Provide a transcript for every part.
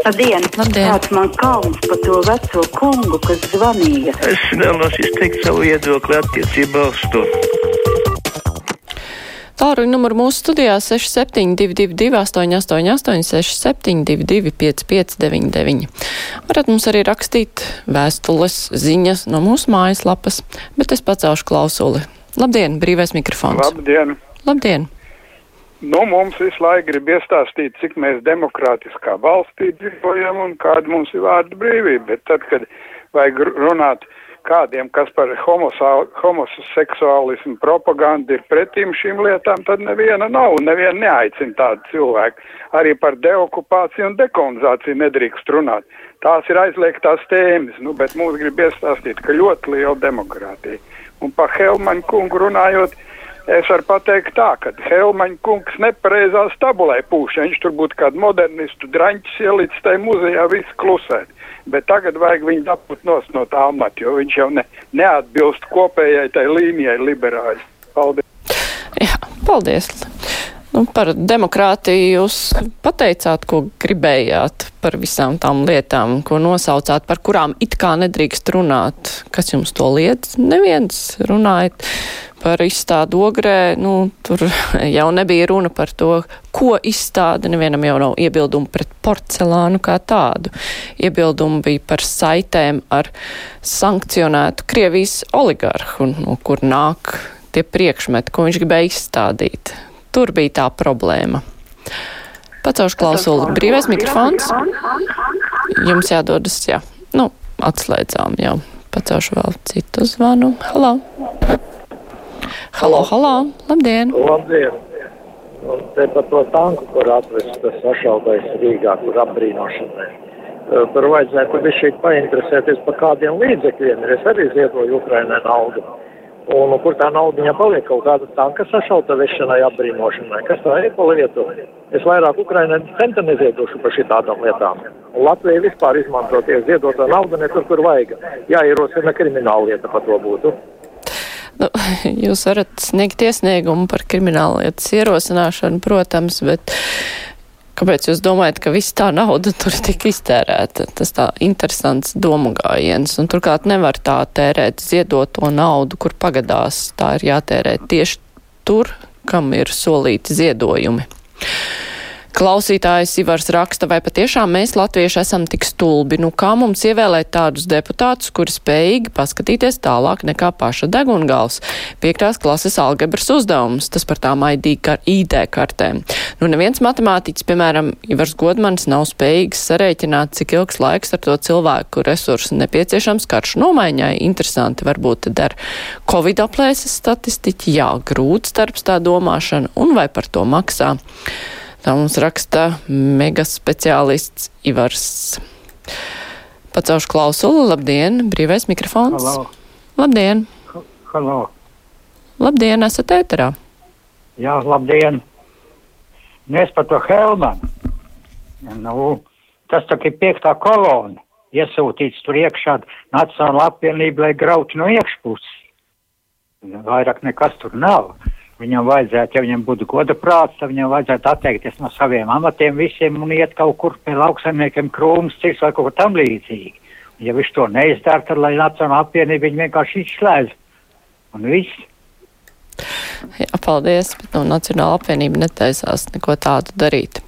Labdien! Labdien. Kāds man kauns par to veco kungu, kas zvanīja? Es vēlos izteikt savu viedokli attiecībā uz to. Tālruņa numuru mūsu studijā 6722, 888, 672, 559, varat mums arī rakstīt vēstules, ziņas no mūsu mājaslapas, bet es pacelšu klausuli. Labdien, brīvais mikrofons! Labdien! Labdien! Nu, mums visu laiku grib iestāstīt, cik mēs demokrātiskā valstī dzīvojam un kāda mums ir vārda brīvība, bet tad, kad vajag runāt kādiem, kas par homoseksuālismu propagandu ir pretīm šīm lietām, tad neviena nav un neviena neaicina tādu cilvēku. Arī par deokupāciju un dekolonizāciju nedrīkst runāt. Tās ir aizliegtās tēmas, nu, bet mums grib iestāstīt, ka ļoti liela demokrātija. Un par Helmanu kungu runājot, Es varu pateikt tā, ka Helmaņa kungs nepareizā stabulē pūš, ja viņš tur būtu kādu modernistu draņķis ielicis tajā muzejā, viss klusēt. Bet tagad vajag viņu dabūt nos no tā amata, jo viņš jau ne, neatbilst kopējai tai līnijai liberāļi. Paldies! Jā, paldies! Nu, par demokrātiju jūs pateicāt, ko gribējāt par visām tām lietām, ko nosaucāt, par kurām it kā nedrīkst runāt. Kas jums to liedz? Neviens runājot par izstādu ogrē, nu, tur jau nebija runa par to, ko izstāda, nevienam jau nav iebildumu pret porcelānu kā tādu. Iebildumi bija par saitēm ar sankcionētu Krievijas oligarhu, no kur nāk tie priekšmeti, ko viņš gribēja izstādīt. Tur bija tā problēma. Pacaušu klausuli. Brīvais mikrofons. Jums jādodas, jā. Nu, atslēdzām jau. Pacaušu vēl citu zvanu. Halo! Halo, halo! Labdien! Labdien! Un te par to tanku, kur atvest tas sašaubais Rīgā, kur apbrīnošanai. Tur vajadzētu bišķīt painteresēties par kādiem līdzekļiem. Es arī ziedoju Ukrainai naudu. Un kur tā nauda viņam paliek kaut kāda tanka sašauta vešanai, apbrīnošanai? Kas tā ir pa lietu? Es vairāk Ukrainai centa neziedošu par šitādām lietām. Un Latvija vispār izmantoties ziedotā nauda ne tur, kur vajag. Jāierosina krimināla lieta par to būtu. Nu, jūs varat sniegt iesniegumu par kriminālu lietas ierosināšanu, protams, bet kāpēc jūs domājat, ka viss tā nauda tur tika iztērēta? Tas tā interesants domu gājiens, un turklāt nevar tā tērēt ziedoto naudu, kur pagadās. Tā ir jātērē tieši tur, kam ir solīti ziedojumi. Klausītājs Ivars raksta, vai patiešām mēs latvieši esam tik stulbi, nu kā mums ievēlēt tādus deputātus, kuri spējīgi paskatīties tālāk nekā paša degungals. Piektās klases algebras uzdevums, tas par tām ID, kar, ID kartēm. Nu neviens matemātiķis, piemēram, Ivars Godmans nav spējīgs sarēķināt, cik ilgs laiks ar to cilvēku resursu nepieciešams karšu nomaiņai. Interesanti varbūt tad ar Covid aplēses statistiķi, jā, grūts darbs tā domāšana, un vai par to maksā. Tā mums raksta mega speciālists Ivars. Pacaušu klausulu. Labdien, brīvais mikrofons. Halo. Labdien. Halo. Labdien, esat ēterā. Jā, labdien. Mēs par to Helmanu. Nu, tas tā ir piektā kolona. Iesūtīts tur iekšā Nacionāla apvienība, lai grautu no iekšpuses. Vairāk nekas tur nav. Viņam vajadzētu, ja viņam būtu goda prāts, tad viņam vajadzētu atteikties no saviem amatiem visiem un iet kaut kur pie lauksaimniekiem krūmus, cits vai kaut ko tam līdzīgi. Ja viņš to neizdara, tad lai Nacionāla apvienība viņu vienkārši izslēdz. Un viss. Jā, paldies, bet no Nacionāla apvienība netaisās neko tādu darīt.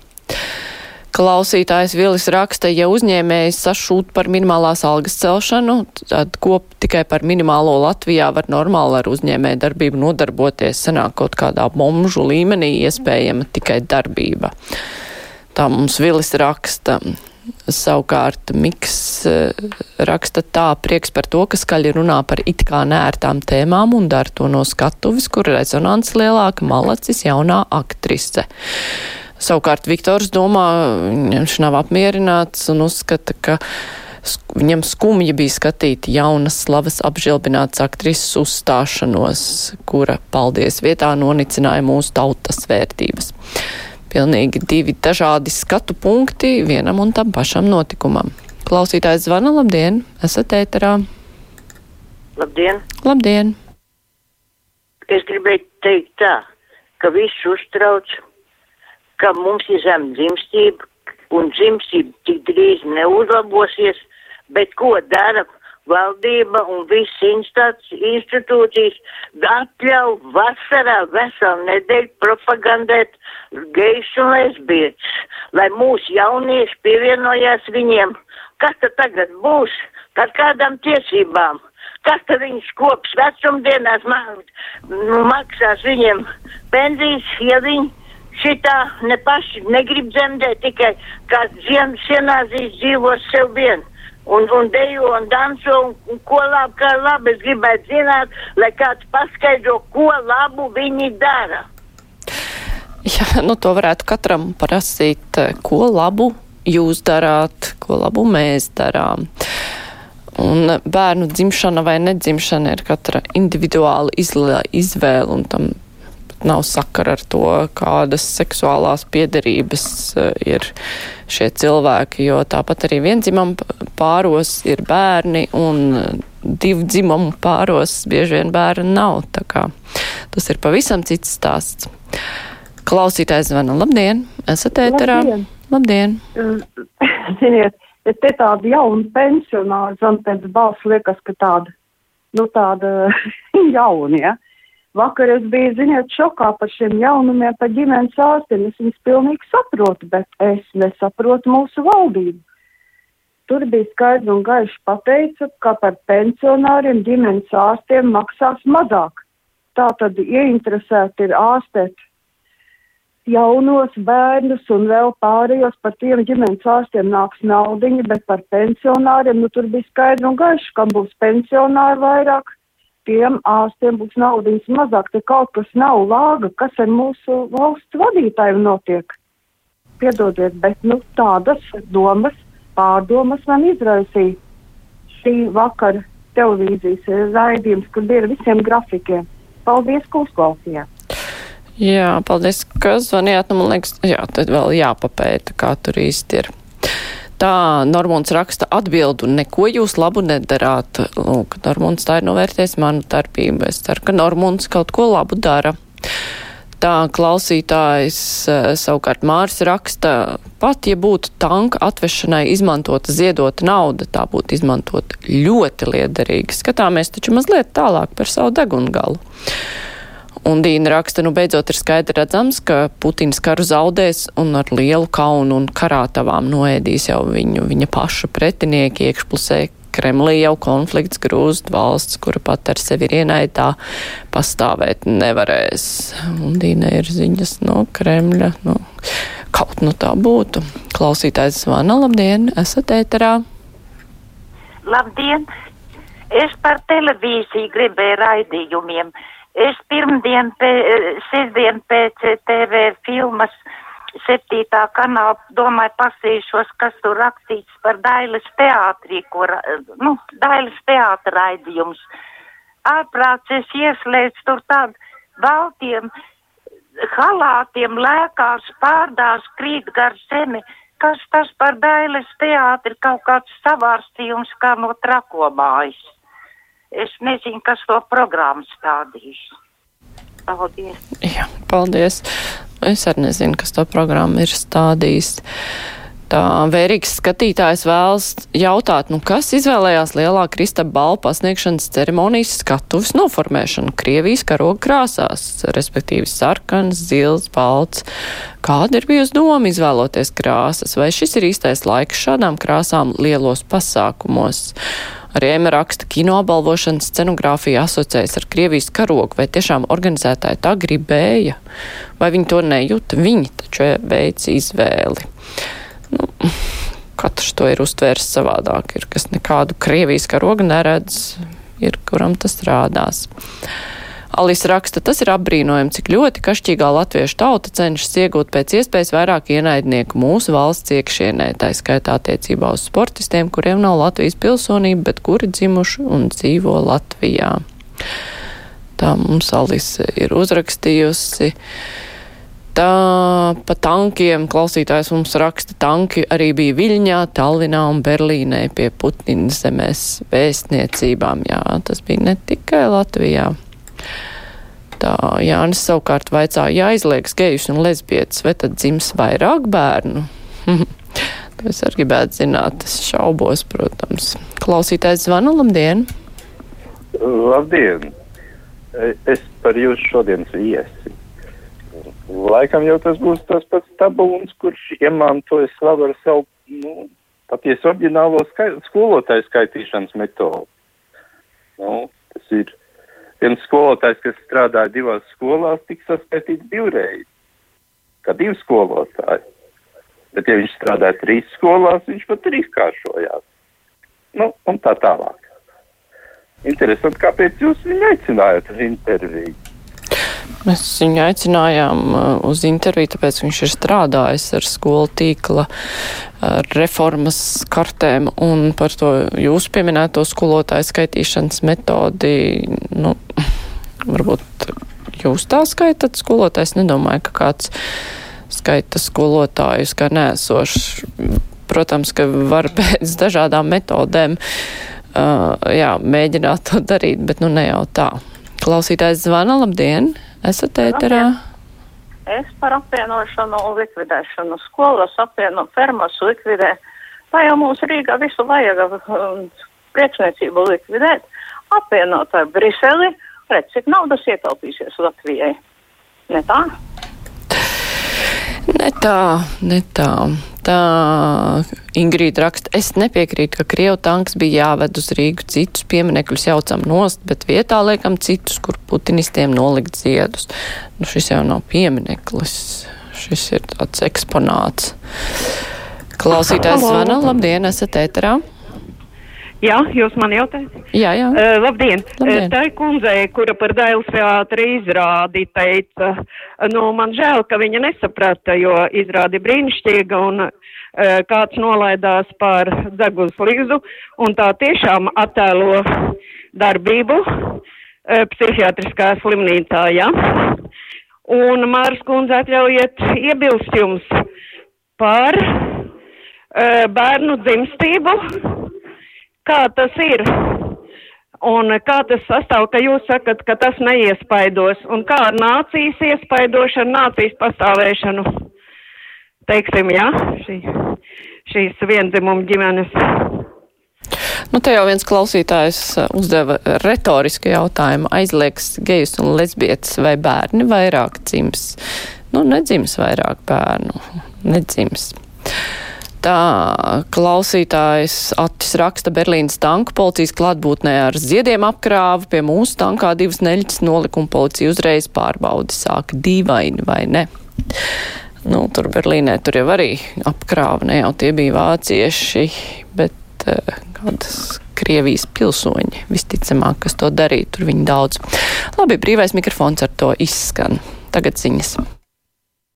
Klausītājs Vilis raksta, ja uzņēmējs sašūt par minimālās algas celšanu, tad kop tikai par minimālo Latvijā var normāli ar uzņēmēju darbību nodarboties, sanāk kaut kādā bomžu līmenī iespējama tikai darbība. Tā mums Vilis raksta. Savukārt Miks raksta tā prieks par to, ka skaļi runā par it kā nērtām tēmām un dara to no skatuves, kur rezonants lielāka malacis jaunā aktrise. Savukārt Viktors domā, viņš nav apmierināts un uzskata, ka viņam skumji bija skatīt jaunas slavas apžilbināts aktrises uzstāšanos, kura, paldies vietā, nonicināja mūsu tautas vērtības. Pilnīgi divi dažādi skatu punkti vienam un tam pašam notikumam. Klausītājs zvana, labdien, esat ēterā. Labdien! Labdien! Es gribēju teikt tā, ka viss uztrauc, ka mums ir zem dzimstība, un dzimstība tik drīz neuzlabosies, bet ko dara valdība un visas institūcijas atļauj vasarā veselu nedēļu propagandēt gejs un lesbietis, lai mūsu jaunieši pievienojās viņiem. Kas tad tagad būs? Par kādām tiesībām? Kas tad viņus kops vecumdienās ma maksās viņiem pensijas, ja viņi šitā ne paši negrib dzemdēt, tikai kā ziem, sienāzīs dzīvos sev vien. Un, un dejo un danso, un, un ko labi, kā labi. Es gribētu zināt, lai kāds paskaidro, ko labu viņi dara. Jā, nu to varētu katram prasīt, ko labu jūs darāt, ko labu mēs darām. Un bērnu dzimšana vai nedzimšana ir katra individuāla izvēle, un tam nav sakara ar to, kādas seksuālās piederības eh, ir šie cilvēki, jo tāpat arī viendzimam pāros ir bērni un divu dzimumu pāros bieži vien bērni nav. Tā kā tas ir pavisam cits stāsts. Klausītājs zvana. Labdien! Esat ēterā? Labdien! Labdien. Ziniet, te tāda jauna pensionāra, zan pēc balss liekas, ka tāda, nu tāda jauna, ja? Vakar es biju, ziniet, šokā par šiem jaunumiem, par ģimenes ārstiem. Es viņus pilnīgi saprotu, bet es nesaprotu mūsu valdību. Tur bija skaidri un gaiši pateica, ka par pensionāriem ģimenes ārstiem maksās mazāk. Tā tad ieinteresēti ir ārstēt jaunos bērnus un vēl pārējos par tiem ģimenes ārstiem nāks naudiņa, bet par pensionāriem, nu tur bija skaidri un gaiši, kam būs pensionāri vairāk tiem ārstiem būs naudas mazāk, te kaut kas nav lāga, kas ar mūsu valsts vadītāju notiek. Piedodiet, bet nu, tādas domas, pārdomas man izraisīja šī vakara televīzijas raidījums, kur bija visiem grafikiem. Paldies, ka uzklausījāt! Jā, paldies, ka zvanījāt. Nu, man liekas, jā, tad vēl jāpapēta, kā tur īsti ir. Tā Normons raksta atbildu, neko jūs labu nedarāt. Lūk, Normons tā ir novērties manu darbību. Es ceru, ka Normons kaut ko labu dara. Tā klausītājs eh, savukārt Mārs raksta, pat ja būtu tanka atvešanai izmantota ziedota nauda, tā būtu izmantota ļoti liederīgi. Skatāmies taču mazliet tālāk par savu degungalu. Un Dīna raksta, nu beidzot ir skaidri redzams, ka Putins karu zaudēs un ar lielu kaunu un karātavām noēdīs jau viņu, viņa paša pretinieki iekšpusē. Kremlī jau konflikts grūst valsts, kura pat ar sevi ir ienaidā, pastāvēt nevarēs. Un Dīna ir ziņas no Kremļa, nu, kaut nu tā būtu. Klausītājs zvana, labdien, esat ēterā. Labdien! Es par televīziju gribēju raidījumiem. Uh, Es pirmdien, pē, sestdien pēc TV filmas septītā kanāla domāju pasīšos, kas tur rakstīts par Dailes teātrī, ko, nu, Dailes teātra raidījums. Ārprāts es ieslēdzu tur tādu baltiem halātiem lēkās, pārdās, krīt gar zemi. Kas tas par Dailes teātri kaut kāds savārstījums kā no trakomājas? Es nezinu, kas to programmu stādīs. Paldies. Jā, paldies. Es arī nezinu, kas to programmu ir stādījis. Tā vērīgs skatītājs vēlas jautāt, nu kas izvēlējās lielā Kristapa balvu pasniegšanas ceremonijas skatuves noformēšanu Krievijas karoga krāsās, respektīvi sarkans, zils, balts. Kāda ir bijusi doma izvēloties krāsas, vai šis ir īstais laiks šādām krāsām lielos pasākumos? Arī Ema raksta, kino apbalvošanas scenogrāfija asociējas ar Krievijas karogu, vai tiešām organizētāji tā gribēja, vai viņi to nejūta, viņi taču veic izvēli. Nu, katrs to ir uztvērs savādāk, ir kas nekādu Krievijas karogu neredz, ir kuram tas rādās. Alis raksta, tas ir apbrīnojami, cik ļoti kašķīgā latviešu tauta cenšas iegūt pēc iespējas vairāk ienaidnieku mūsu valsts iekšienē, tā skaitā attiecībā uz sportistiem, kuriem nav Latvijas pilsonība, bet kuri dzimuši un dzīvo Latvijā. Tā mums Alise ir uzrakstījusi. Tā pa tankiem klausītājs mums raksta, tanki arī bija Viļņā, Tallinā un Berlīnē pie Putina zemēs vēstniecībām. Jā, tas bija ne tikai Latvijā. Tā Jānis savukārt vaicā, ja aizliegs gejus un lesbietas, vai tad dzims vairāk bērnu? To es arī gribētu zināt, es šaubos, protams. Klausītājs zvana, labdien! Labdien! Es par jūsu šodienas viesi. Laikam jau tas būs tas pats tabūns, kurš iemantoja slavu ar savu, nu, patiesi oriģinālo skai skolotāju skaitīšanas metodu. Nu, tas ir viens skolotājs, kas strādāja divās skolās, tika saskaitīts divreiz, kā divi skolotāji. Bet, ja viņš strādāja trīs skolās, viņš pat trīskāršojās. Nu, un tā tālāk. Interesanti, kāpēc jūs viņu aicinājāt uz interviju? Mēs viņu aicinājām uh, uz interviju, tāpēc viņš ir strādājis ar skolu tīkla reformas kartēm un par to jūsu pieminēto skolotāju skaitīšanas metodi. Nu, varbūt jūs tā skaitat skolotājs. Nedomāju, ka kāds skaita skolotājus kā nēsošs. Protams, ka var pēc dažādām metodēm uh, jā, mēģināt to darīt, bet nu ne jau tā. Klausītājs zvana, labdien! Esat ēterā? Es par apvienošanu un likvidēšanu. Skolas apvieno, fermas likvidē. Tā jau mums Rīgā visu vajag um, priekšniecību likvidēt. Apvienot ar Briseli, redz, cik naudas ietaupīsies Latvijai. Ne tā? Ne tā, ne tā. Tā Ingrīda raksta, es nepiekrītu, ka Krievu tanks bija jāved uz Rīgu, citus pieminekļus jaucam nost, bet vietā liekam citus, kur putinistiem nolikt ziedus. Nu, šis jau nav piemineklis, šis ir tāds eksponāts. Klausītājs zvana, labdien, esat ēterā. Jā, jūs man jautājat? Jā, jā. Uh, labdien. Labdien. Uh, tā ir kundze, kura par Dailas teātri izrādi teica, nu, man žēl, ka viņa nesaprata, jo izrādi brīnišķīga un uh, kāds nolaidās par dzegulas līzu un tā tiešām attēlo darbību uh, psihiatriskā slimnīcā, jā. Un Māras kundze atļaujiet iebilst jums par uh, bērnu dzimstību kā tas ir un kā tas sastāv, ka jūs sakat, ka tas neiespaidos un kā ar nācijas iespaidošanu, nācijas pastāvēšanu, teiksim, jā, šī, šīs viendzimumu ģimenes. Nu, te jau viens klausītājs uzdeva retorisku jautājumu. Aizliegs gejus un lesbietes vai bērni vairāk dzims? Nu, nedzims vairāk bērnu. Nedzims. Tā klausītājs Atis raksta Berlīnas tanku policijas klātbūtnē ar ziediem apkrāvu. Pie mūsu tankā divas neļķis nolika un policija uzreiz pārbaudi sāka dīvaini vai ne. Nu, tur Berlīnē tur jau arī apkrāva, ne jau tie bija vācieši, bet uh, kādas Krievijas pilsoņi visticamāk, kas to darīja, tur viņi daudz. Labi, brīvais mikrofons ar to izskan. Tagad ziņas.